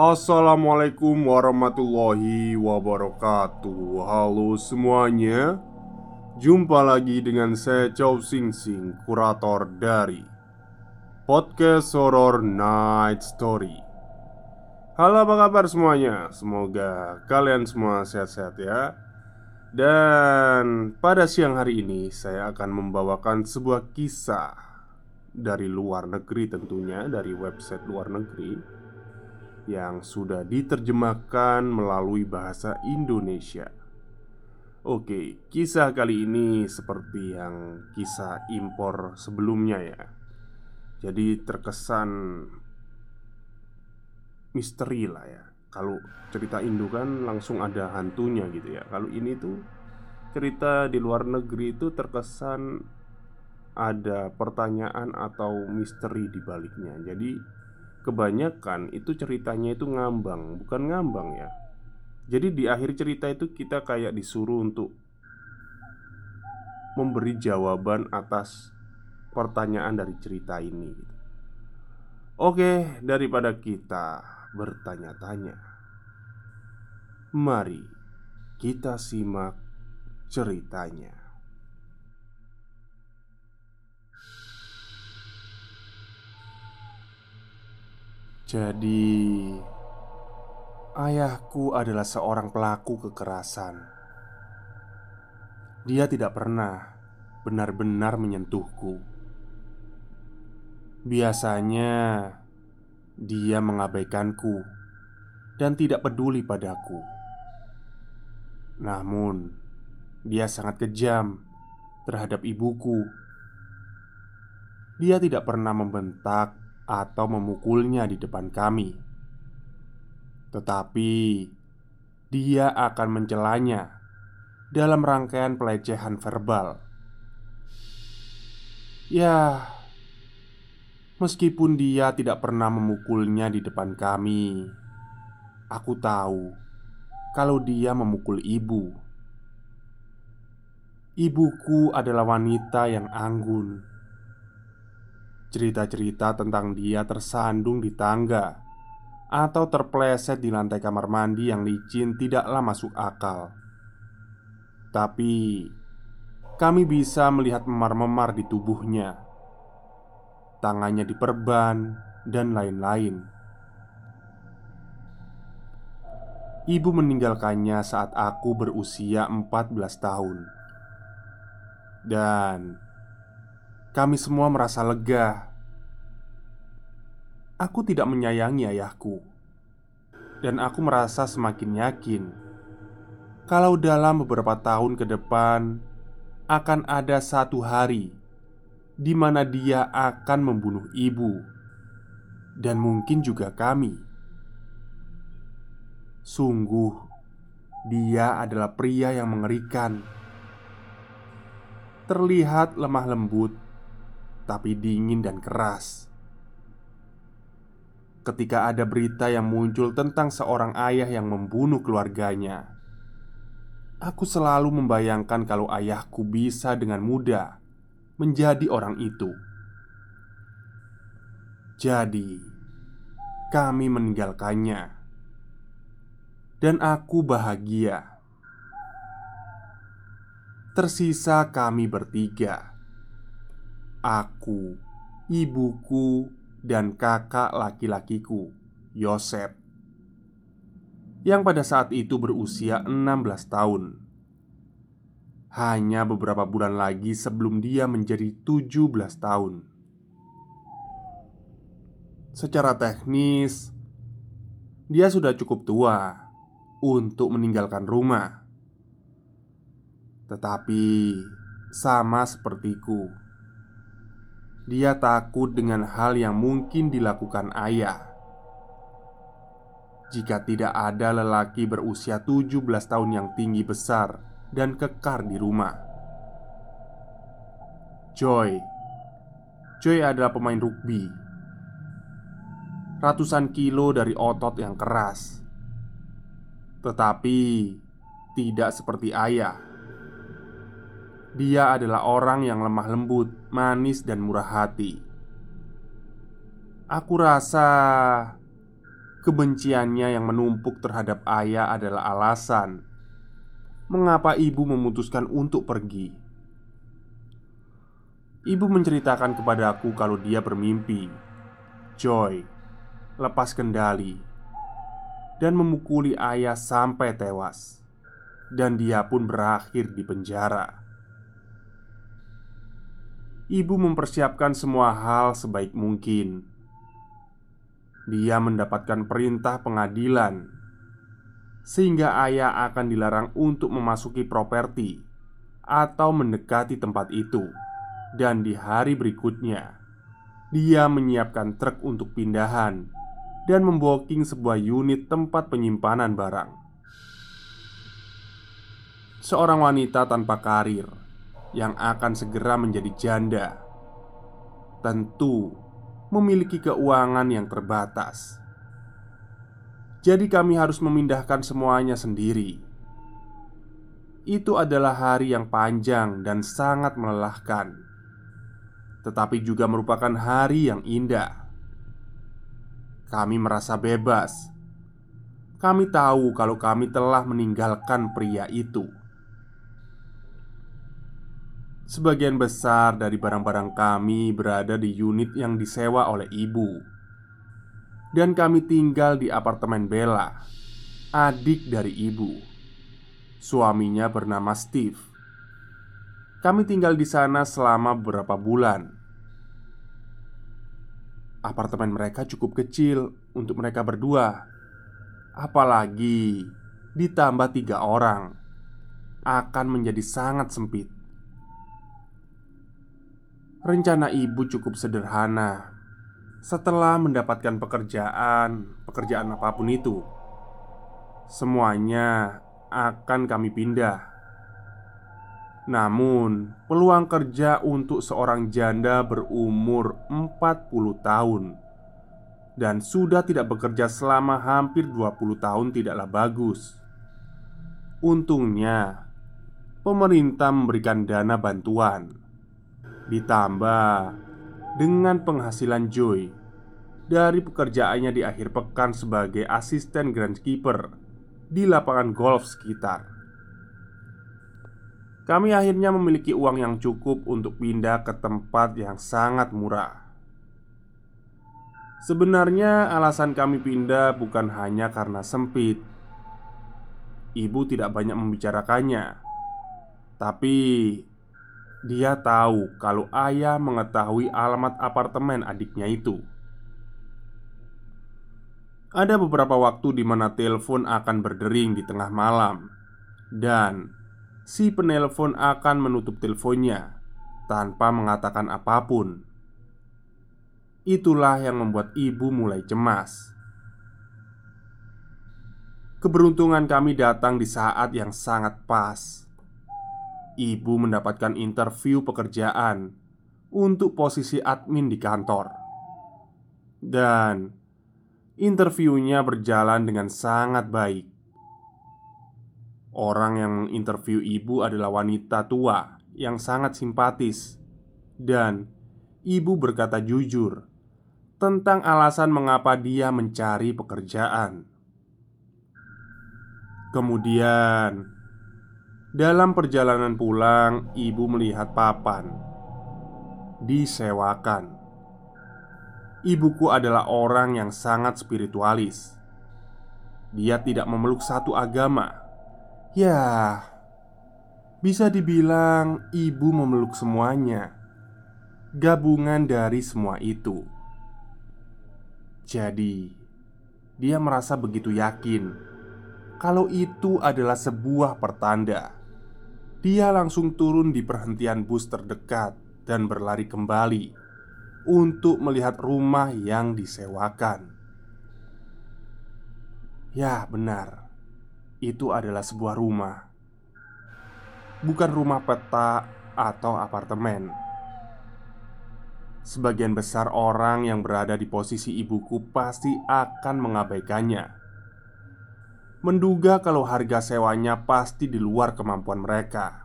Assalamualaikum warahmatullahi wabarakatuh. Halo semuanya. Jumpa lagi dengan saya Chow Sing Sing Kurator dari Podcast Horror Night Story. Halo apa kabar semuanya? Semoga kalian semua sehat-sehat ya. Dan pada siang hari ini Saya akan membawakan sebuah kisah Dari luar negeri tentunya Dari website luar negeri yang sudah diterjemahkan melalui bahasa Indonesia. Oke, kisah kali ini seperti yang kisah impor sebelumnya ya. Jadi terkesan misteri lah ya. Kalau cerita Indo kan langsung ada hantunya gitu ya. Kalau ini tuh cerita di luar negeri itu terkesan ada pertanyaan atau misteri di baliknya. Jadi kebanyakan itu ceritanya itu ngambang, bukan ngambang ya. Jadi di akhir cerita itu kita kayak disuruh untuk memberi jawaban atas pertanyaan dari cerita ini. Oke, daripada kita bertanya-tanya, mari kita simak ceritanya. Jadi, ayahku adalah seorang pelaku kekerasan. Dia tidak pernah benar-benar menyentuhku. Biasanya, dia mengabaikanku dan tidak peduli padaku. Namun, dia sangat kejam terhadap ibuku. Dia tidak pernah membentak atau memukulnya di depan kami, tetapi dia akan mencelanya dalam rangkaian pelecehan verbal. Ya, meskipun dia tidak pernah memukulnya di depan kami, aku tahu kalau dia memukul ibu. Ibuku adalah wanita yang anggun Cerita-cerita tentang dia tersandung di tangga atau terpleset di lantai kamar mandi yang licin tidaklah masuk akal. Tapi kami bisa melihat memar-memar di tubuhnya, tangannya diperban, dan lain-lain. Ibu meninggalkannya saat aku berusia 14 tahun. Dan kami semua merasa lega. Aku tidak menyayangi ayahku, dan aku merasa semakin yakin kalau dalam beberapa tahun ke depan akan ada satu hari di mana dia akan membunuh ibu dan mungkin juga kami. Sungguh, dia adalah pria yang mengerikan. Terlihat lemah lembut tapi dingin dan keras. Ketika ada berita yang muncul tentang seorang ayah yang membunuh keluarganya, aku selalu membayangkan kalau ayahku bisa dengan mudah menjadi orang itu. Jadi, kami meninggalkannya, dan aku bahagia. tersisa kami bertiga: aku, ibuku, dan kakak laki-lakiku, Yosep, yang pada saat itu berusia 16 tahun. Hanya beberapa bulan lagi sebelum dia menjadi 17 tahun. Secara teknis, dia sudah cukup tua untuk meninggalkan rumah. Tetapi sama sepertiku, dia takut dengan hal yang mungkin dilakukan ayah. Jika tidak ada lelaki berusia 17 tahun yang tinggi besar dan kekar di rumah. Joy Joy adalah pemain rugby Ratusan kilo dari otot yang keras Tetapi Tidak seperti ayah Dia adalah orang yang lemah lembut, manis dan murah hati Aku rasa Kebenciannya yang menumpuk terhadap ayah adalah alasan mengapa ibu memutuskan untuk pergi. Ibu menceritakan kepadaku kalau dia bermimpi Joy lepas kendali dan memukuli ayah sampai tewas, dan dia pun berakhir di penjara. Ibu mempersiapkan semua hal sebaik mungkin. Dia mendapatkan perintah pengadilan sehingga ayah akan dilarang untuk memasuki properti atau mendekati tempat itu. Dan di hari berikutnya, dia menyiapkan truk untuk pindahan dan memboking sebuah unit tempat penyimpanan barang. Seorang wanita tanpa karir yang akan segera menjadi janda, tentu memiliki keuangan yang terbatas. Jadi kami harus memindahkan semuanya sendiri. Itu adalah hari yang panjang dan sangat melelahkan Tetapi juga merupakan hari yang indah. Kami merasa bebas. Kami tahu kalau kami telah meninggalkan pria itu Sebagian besar dari barang-barang kami berada di unit yang disewa oleh ibu dan kami tinggal di apartemen Bella, adik dari ibu. Suaminya bernama Steve. Kami tinggal di sana selama beberapa bulan. Apartemen mereka cukup kecil untuk mereka berdua, apalagi ditambah tiga orang akan menjadi sangat sempit. Rencana ibu cukup sederhana setelah mendapatkan pekerjaan, pekerjaan apa pun itu, semuanya akan kami pindah. Namun, peluang kerja untuk seorang janda berumur 40 tahun dan sudah tidak bekerja selama hampir 20 tahun tidaklah bagus. Untungnya, pemerintah memberikan dana bantuan ditambah dengan penghasilan Joy dari pekerjaannya di akhir pekan sebagai asisten groundskeeper di lapangan golf sekitar. Kami akhirnya memiliki uang yang cukup untuk pindah ke tempat yang sangat murah. Sebenarnya, alasan kami pindah bukan hanya karena sempit. Ibu tidak banyak membicarakannya, tapi dia tahu kalau ayah mengetahui alamat apartemen adiknya itu. Ada beberapa waktu di mana telepon akan berdering di tengah malam, dan si penelpon akan menutup teleponnya tanpa mengatakan apa pun. Itulah yang membuat ibu mulai cemas. Keberuntungan kami datang di saat yang sangat pas ibu mendapatkan interview pekerjaan untuk posisi admin di kantor, dan interviewnya berjalan dengan sangat baik. Orang yang interview ibu adalah wanita tua yang sangat simpatis, dan ibu berkata jujur tentang alasan mengapa dia mencari pekerjaan. Kemudian, Dalam perjalanan pulang, ibu melihat papan disewakan. Ibuku adalah orang yang sangat spiritualis. Dia tidak memeluk satu agama. Ya, bisa dibilang ibu memeluk semuanya. Gabungan dari semua itu. Jadi, dia merasa begitu yakin kalau itu adalah sebuah pertanda. Dia langsung turun di perhentian bus terdekat dan berlari kembali untuk melihat rumah yang disewakan. Ya, benar, itu adalah sebuah rumah, bukan rumah peta atau apartemen. Sebagian besar orang yang berada di posisi ibuku pasti akan mengabaikannya menduga kalau harga sewanya pasti di luar kemampuan mereka.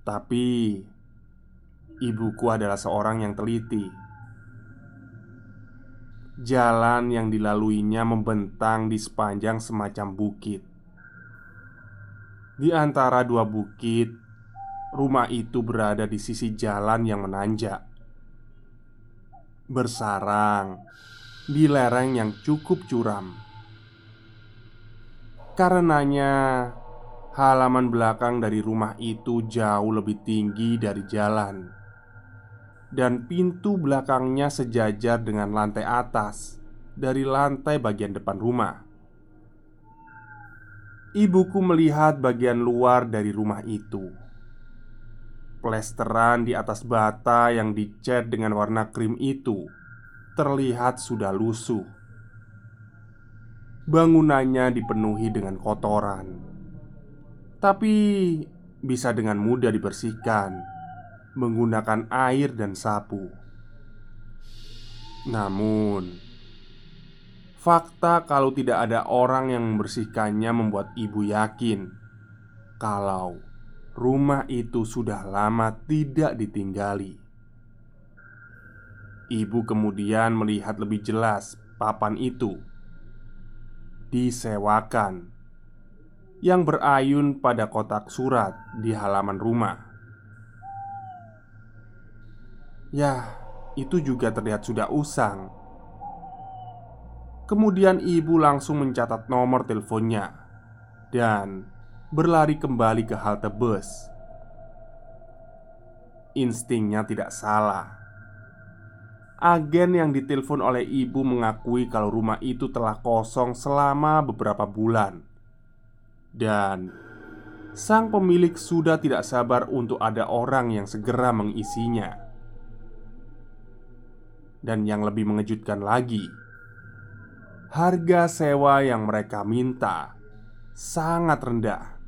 Tapi ibuku adalah seorang yang teliti. Jalan yang dilaluinya membentang di sepanjang semacam bukit. Di antara dua bukit, rumah itu berada di sisi jalan yang menanjak. Bersarang di lereng yang cukup curam Karenanya, halaman belakang dari rumah itu jauh lebih tinggi dari jalan, dan pintu belakangnya sejajar dengan lantai atas dari lantai bagian depan rumah. Ibuku melihat bagian luar dari rumah itu. Plesteran di atas bata yang dicat dengan warna krim itu terlihat sudah lusuh Bangunannya dipenuhi dengan kotoran. Tapi bisa dengan mudah dibersihkan Menggunakan air dan sapu. Namun Fakta kalau tidak ada orang yang membersihkannya membuat ibu yakin Kalau rumah itu sudah lama tidak ditinggali. Ibu kemudian melihat lebih jelas papan itu disewakan yang berayun pada kotak surat di halaman rumah. Ya, itu juga terlihat sudah usang. Kemudian ibu langsung mencatat nomor teleponnya dan berlari kembali ke halte bus. Instingnya tidak salah Agen yang ditelepon oleh ibu mengakui kalau rumah itu telah kosong selama beberapa bulan, dan sang pemilik sudah tidak sabar untuk ada orang yang segera mengisinya. Dan yang lebih mengejutkan lagi, harga sewa yang mereka minta sangat rendah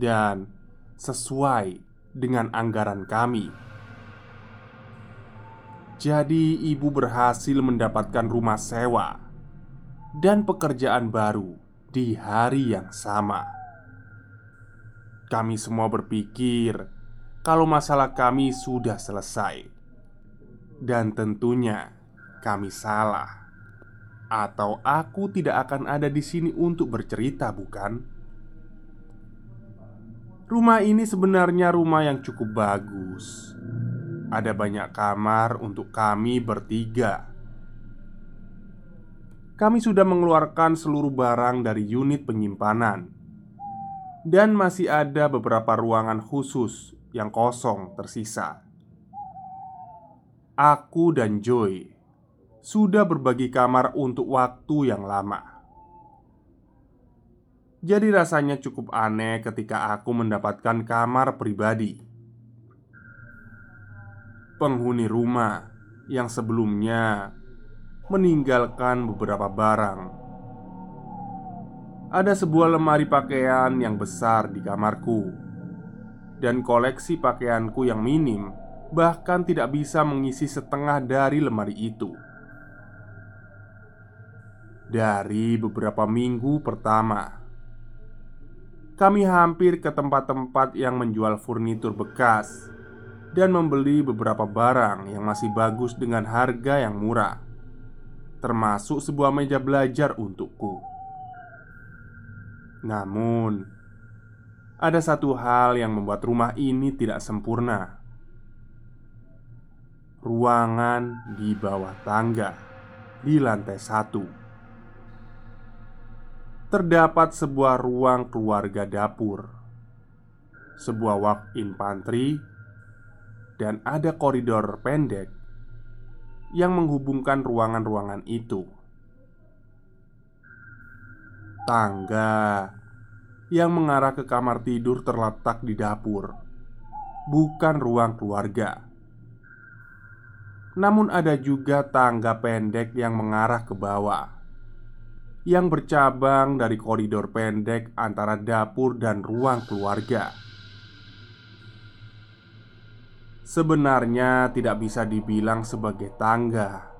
dan sesuai dengan anggaran kami. Jadi, ibu berhasil mendapatkan rumah sewa dan pekerjaan baru di hari yang sama. Kami semua berpikir kalau masalah kami sudah selesai, dan tentunya kami salah, atau aku tidak akan ada di sini untuk bercerita, bukan? Rumah ini sebenarnya rumah yang cukup bagus ada banyak kamar untuk kami bertiga. Kami sudah mengeluarkan seluruh barang dari unit penyimpanan, dan masih ada beberapa ruangan khusus yang kosong tersisa. Aku dan Joy sudah berbagi kamar untuk waktu yang lama. Jadi, rasanya cukup aneh ketika aku mendapatkan kamar pribadi penghuni rumah yang sebelumnya meninggalkan beberapa barang. Ada sebuah lemari pakaian yang besar di kamarku, dan koleksi pakaianku yang minim bahkan tidak bisa mengisi setengah dari lemari itu. Dari beberapa minggu pertama, kami hampir ke tempat-tempat yang menjual furnitur bekas dan membeli beberapa barang yang masih bagus dengan harga yang murah, termasuk sebuah meja belajar untukku. Namun, ada satu hal yang membuat rumah ini tidak sempurna. Ruangan di bawah tangga di lantai satu terdapat sebuah ruang keluarga dapur, sebuah walk-in pantry, dan ada koridor pendek yang menghubungkan ruangan-ruangan itu. Tangga yang mengarah ke kamar tidur terletak di dapur, bukan ruang keluarga. Namun, ada juga tangga pendek yang mengarah ke bawah, yang bercabang dari koridor pendek antara dapur dan ruang keluarga. Sebenarnya tidak bisa dibilang sebagai tangga.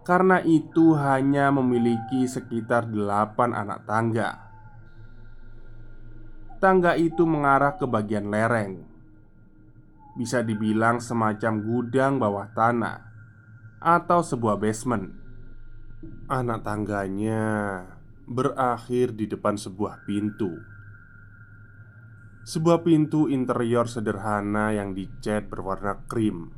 Karena itu hanya memiliki sekitar delapan anak tangga. Tangga itu mengarah ke bagian lereng. Bisa dibilang semacam gudang bawah tanah Atau sebuah basement. Anak tangganya berakhir di depan sebuah pintu Sebuah pintu interior sederhana yang dicat berwarna krim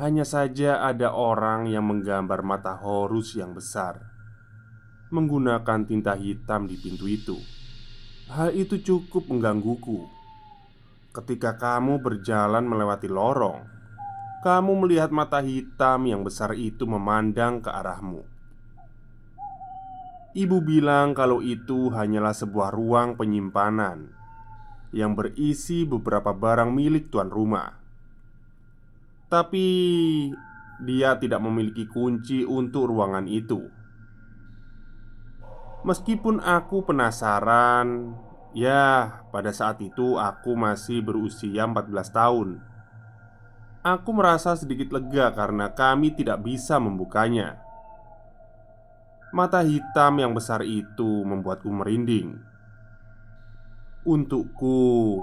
Hanya saja ada orang yang menggambar mata horus yang besar Menggunakan tinta hitam di pintu itu Hal itu cukup menggangguku. Ketika kamu berjalan melewati lorong, kamu melihat mata hitam yang besar itu memandang ke arahmu. Ibu bilang kalau itu hanyalah sebuah ruang penyimpanan yang berisi beberapa barang milik tuan rumah. Tapi dia tidak memiliki kunci untuk ruangan itu. Meskipun aku penasaran Ya, pada saat itu aku masih berusia 14 tahun Aku merasa sedikit lega karena kami tidak bisa membukanya Mata hitam yang besar itu membuatku merinding Untukku.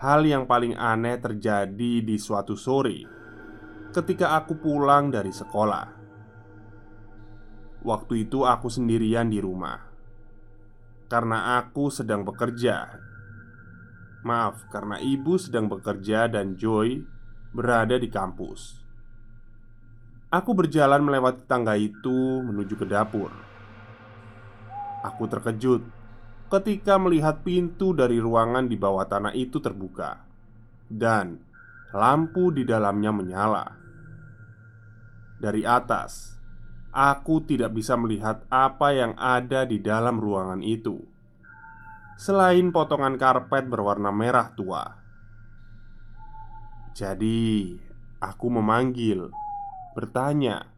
Hal yang paling aneh terjadi di suatu sore Ketika aku pulang dari sekolah. Waktu itu aku sendirian di rumah Karena aku sedang bekerja. Maaf, karena ibu sedang bekerja dan Joy berada di kampus. Aku berjalan melewati tangga itu menuju ke dapur. Aku terkejut ketika melihat pintu dari ruangan di bawah tanah itu terbuka Dan lampu di dalamnya menyala Dari atas Aku tidak bisa melihat apa yang ada di dalam ruangan itu Selain potongan karpet berwarna merah tua Jadi, aku memanggil Bertanya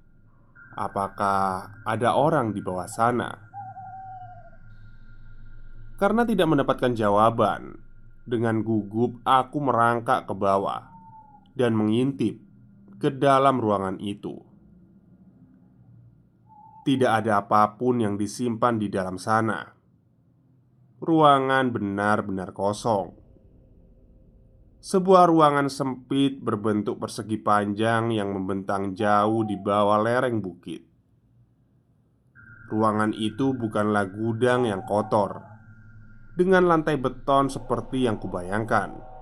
Apakah ada orang di bawah sana? Karena tidak mendapatkan jawaban Dengan gugup aku merangkak ke bawah Dan mengintip ke dalam ruangan itu tidak ada apa pun yang disimpan di dalam sana. Ruangan benar-benar kosong. Sebuah ruangan sempit berbentuk persegi panjang yang membentang jauh di bawah lereng bukit. Ruangan itu bukanlah gudang yang kotor dengan lantai beton seperti yang kubayangkan.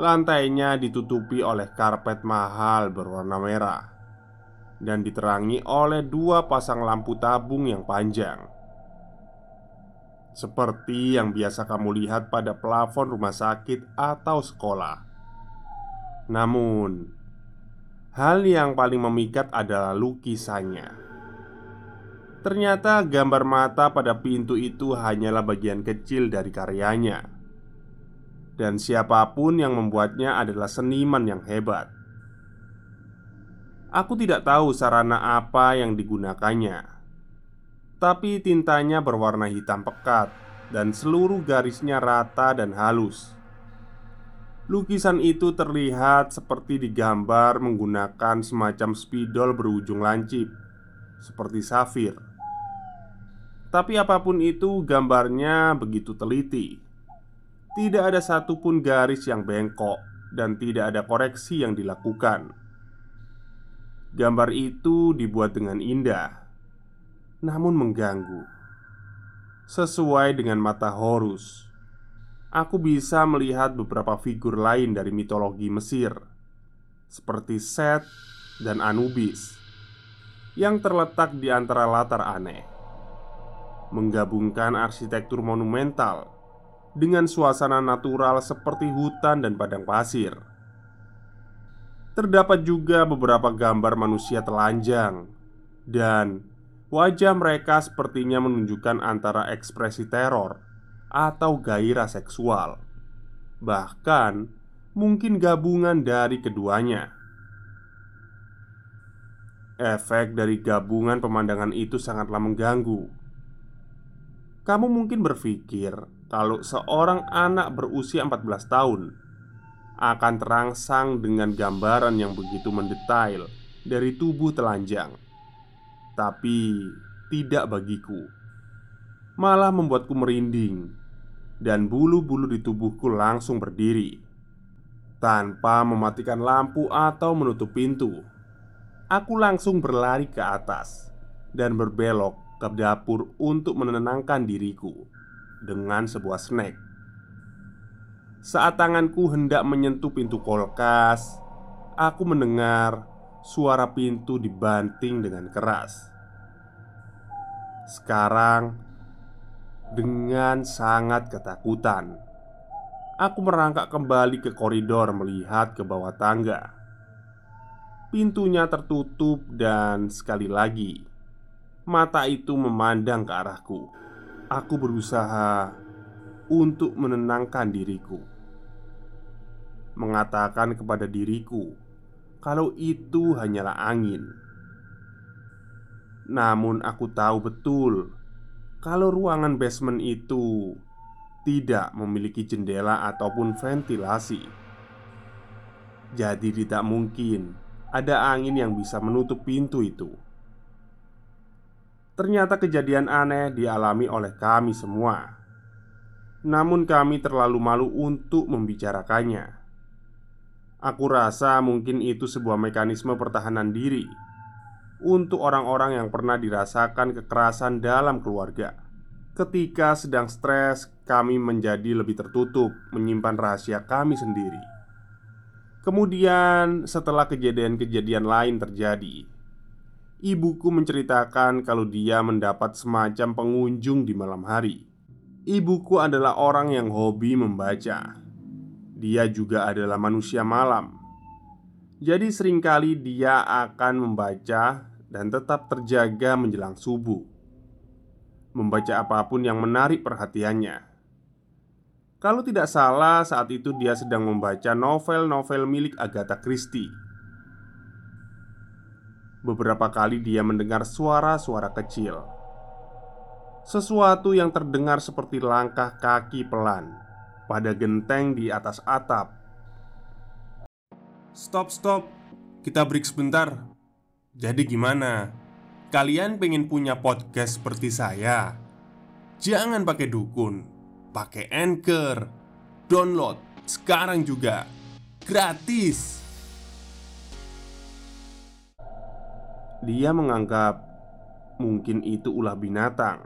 Lantainya ditutupi oleh karpet mahal berwarna merah dan diterangi oleh dua pasang lampu tabung yang panjang, seperti yang biasa kamu lihat pada plafon rumah sakit atau sekolah. Namun, hal yang paling memikat adalah lukisannya. Ternyata gambar mata pada pintu itu hanyalah bagian kecil dari karyanya, dan siapa pun yang membuatnya adalah seniman yang hebat. Aku tidak tahu sarana apa yang digunakannya. Tapi tintanya berwarna hitam pekat Dan seluruh garisnya rata dan halus. Lukisan itu terlihat seperti digambar menggunakan semacam spidol berujung lancip Seperti safir Tapi apa pun itu gambarnya begitu teliti. Tidak ada satupun garis yang bengkok Dan tidak ada koreksi yang dilakukan. Gambar itu dibuat dengan indah, namun mengganggu. Sesuai dengan mata Horus, aku bisa melihat beberapa figur lain dari mitologi Mesir, seperti Set dan Anubis, yang terletak di antara latar aneh, menggabungkan arsitektur monumental dengan suasana natural seperti hutan dan padang pasir. Terdapat juga beberapa gambar manusia telanjang dan wajah mereka sepertinya menunjukkan antara ekspresi teror atau gairah seksual. Bahkan mungkin gabungan dari keduanya. Efek dari gabungan pemandangan itu sangatlah mengganggu. Kamu mungkin berpikir kalau seorang anak berusia 14 tahun akan terangsang dengan gambaran yang begitu mendetail dari tubuh telanjang. Tapi tidak bagiku. Malah membuatku merinding Dan bulu-bulu di tubuhku langsung berdiri Tanpa mematikan lampu atau menutup pintu. Aku langsung berlari ke atas Dan berbelok ke dapur untuk menenangkan diriku Dengan sebuah snack Saat tanganku hendak menyentuh pintu kolkas Aku mendengar suara pintu dibanting dengan keras. Sekarang, dengan sangat ketakutan, aku merangkak kembali ke koridor melihat ke bawah tangga. Pintunya tertutup, dan sekali lagi mata itu memandang ke arahku. Aku berusaha untuk menenangkan diriku, mengatakan kepada diriku kalau itu hanyalah angin. Namun, aku tahu betul kalau ruangan basement itu tidak memiliki jendela ataupun ventilasi. Jadi, tidak mungkin ada angin yang bisa menutup pintu itu. Ternyata kejadian aneh dialami oleh kami semua. Namun, kami terlalu malu untuk membicarakannya. Aku rasa mungkin itu sebuah mekanisme pertahanan diri untuk orang-orang yang pernah dirasakan kekerasan dalam keluarga. Ketika sedang stres, kami menjadi lebih tertutup, menyimpan rahasia kami sendiri. Kemudian, setelah kejadian-kejadian lain terjadi, ibuku menceritakan kalau dia mendapat semacam pengunjung di malam hari. Ibuku adalah orang yang hobi membaca dia juga adalah manusia malam. Jadi sering kali dia akan membaca dan tetap terjaga menjelang subuh. Membaca apa pun yang menarik perhatiannya. Kalau tidak salah, saat itu dia sedang membaca novel-novel milik Agatha Christie. Beberapa kali dia mendengar suara-suara kecil. Sesuatu yang terdengar seperti langkah kaki pelan pada genteng di atas atap. Stop, stop, kita break sebentar. Jadi, gimana? Kalian pengen punya podcast seperti saya? Jangan pakai dukun, pakai anchor, download sekarang juga gratis. Dia menganggap mungkin itu ulah binatang.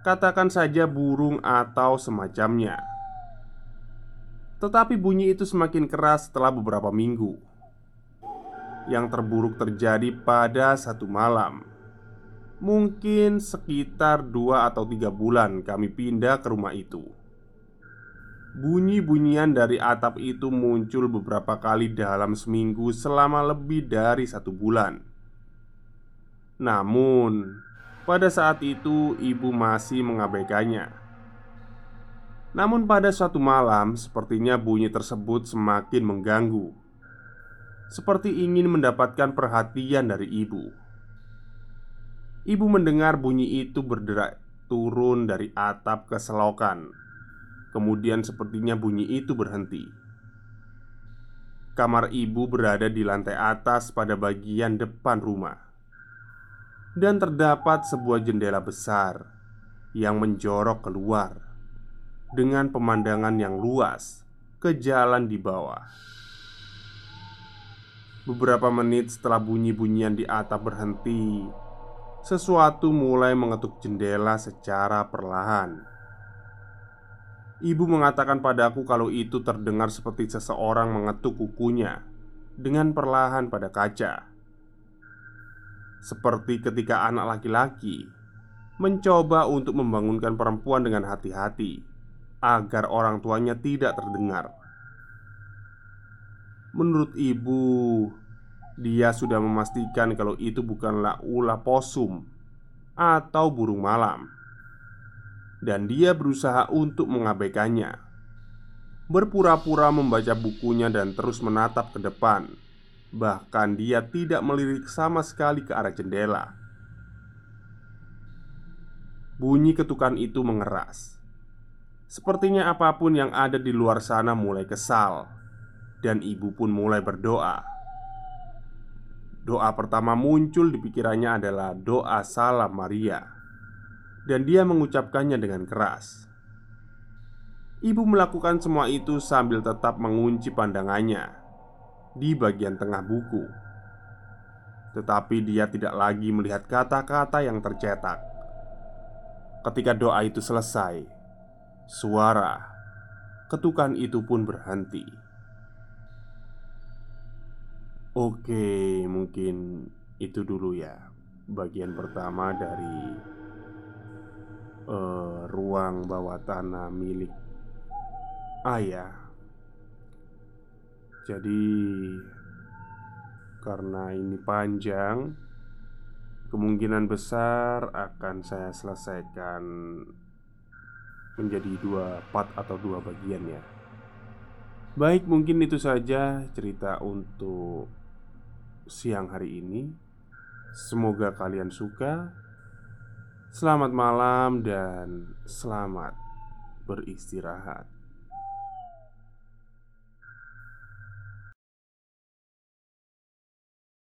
Katakan saja burung atau semacamnya. Tetapi bunyi itu semakin keras setelah beberapa minggu. Yang terburuk terjadi pada satu malam. Mungkin sekitar dua atau tiga bulan kami pindah ke rumah itu. Bunyi-bunyian dari atap itu muncul beberapa kali dalam seminggu selama lebih dari satu bulan Namun, pada saat itu, ibu masih mengabaikannya. Namun, pada suatu malam, sepertinya bunyi tersebut semakin mengganggu, seperti ingin mendapatkan perhatian dari ibu. Ibu mendengar bunyi itu berderak turun dari atap ke selokan. Kemudian, sepertinya bunyi itu berhenti. Kamar ibu berada di lantai atas pada bagian depan rumah dan terdapat sebuah jendela besar yang menjorok keluar dengan pemandangan yang luas ke jalan di bawah. Beberapa menit setelah bunyi-bunyian di atap berhenti, sesuatu mulai mengetuk jendela secara perlahan. Ibu mengatakan padaku kalau itu terdengar seperti seseorang mengetuk kukunya dengan perlahan pada kaca, seperti ketika anak laki-laki mencoba untuk membangunkan perempuan dengan hati-hati agar orang tuanya tidak terdengar. Menurut ibu, dia sudah memastikan kalau itu bukanlah ulah posum atau burung malam, dan dia berusaha untuk mengabaikannya. Berpura-pura membaca bukunya dan terus menatap ke depan. Bahkan, dia tidak melirik sama sekali ke arah jendela. Bunyi ketukan itu mengeras. Sepertinya apa pun yang ada di luar sana mulai kesal, dan ibu pun mulai berdoa. Doa pertama muncul di pikirannya adalah doa salam Maria Dan dia mengucapkannya dengan keras Ibu melakukan semua itu sambil tetap mengunci pandangannya Di bagian tengah buku. Tetapi dia tidak lagi melihat kata-kata yang tercetak. Ketika doa itu selesai Suara Ketukan itu pun berhenti. Oke, mungkin itu dulu ya bagian pertama dari uh, ruang bawah tanah milik ayah. Jadi, karena ini panjang, kemungkinan besar akan saya selesaikan menjadi dua part atau dua bagian ya. Baik, mungkin itu saja cerita untuk siang hari ini. Semoga kalian suka. Selamat malam dan selamat beristirahat.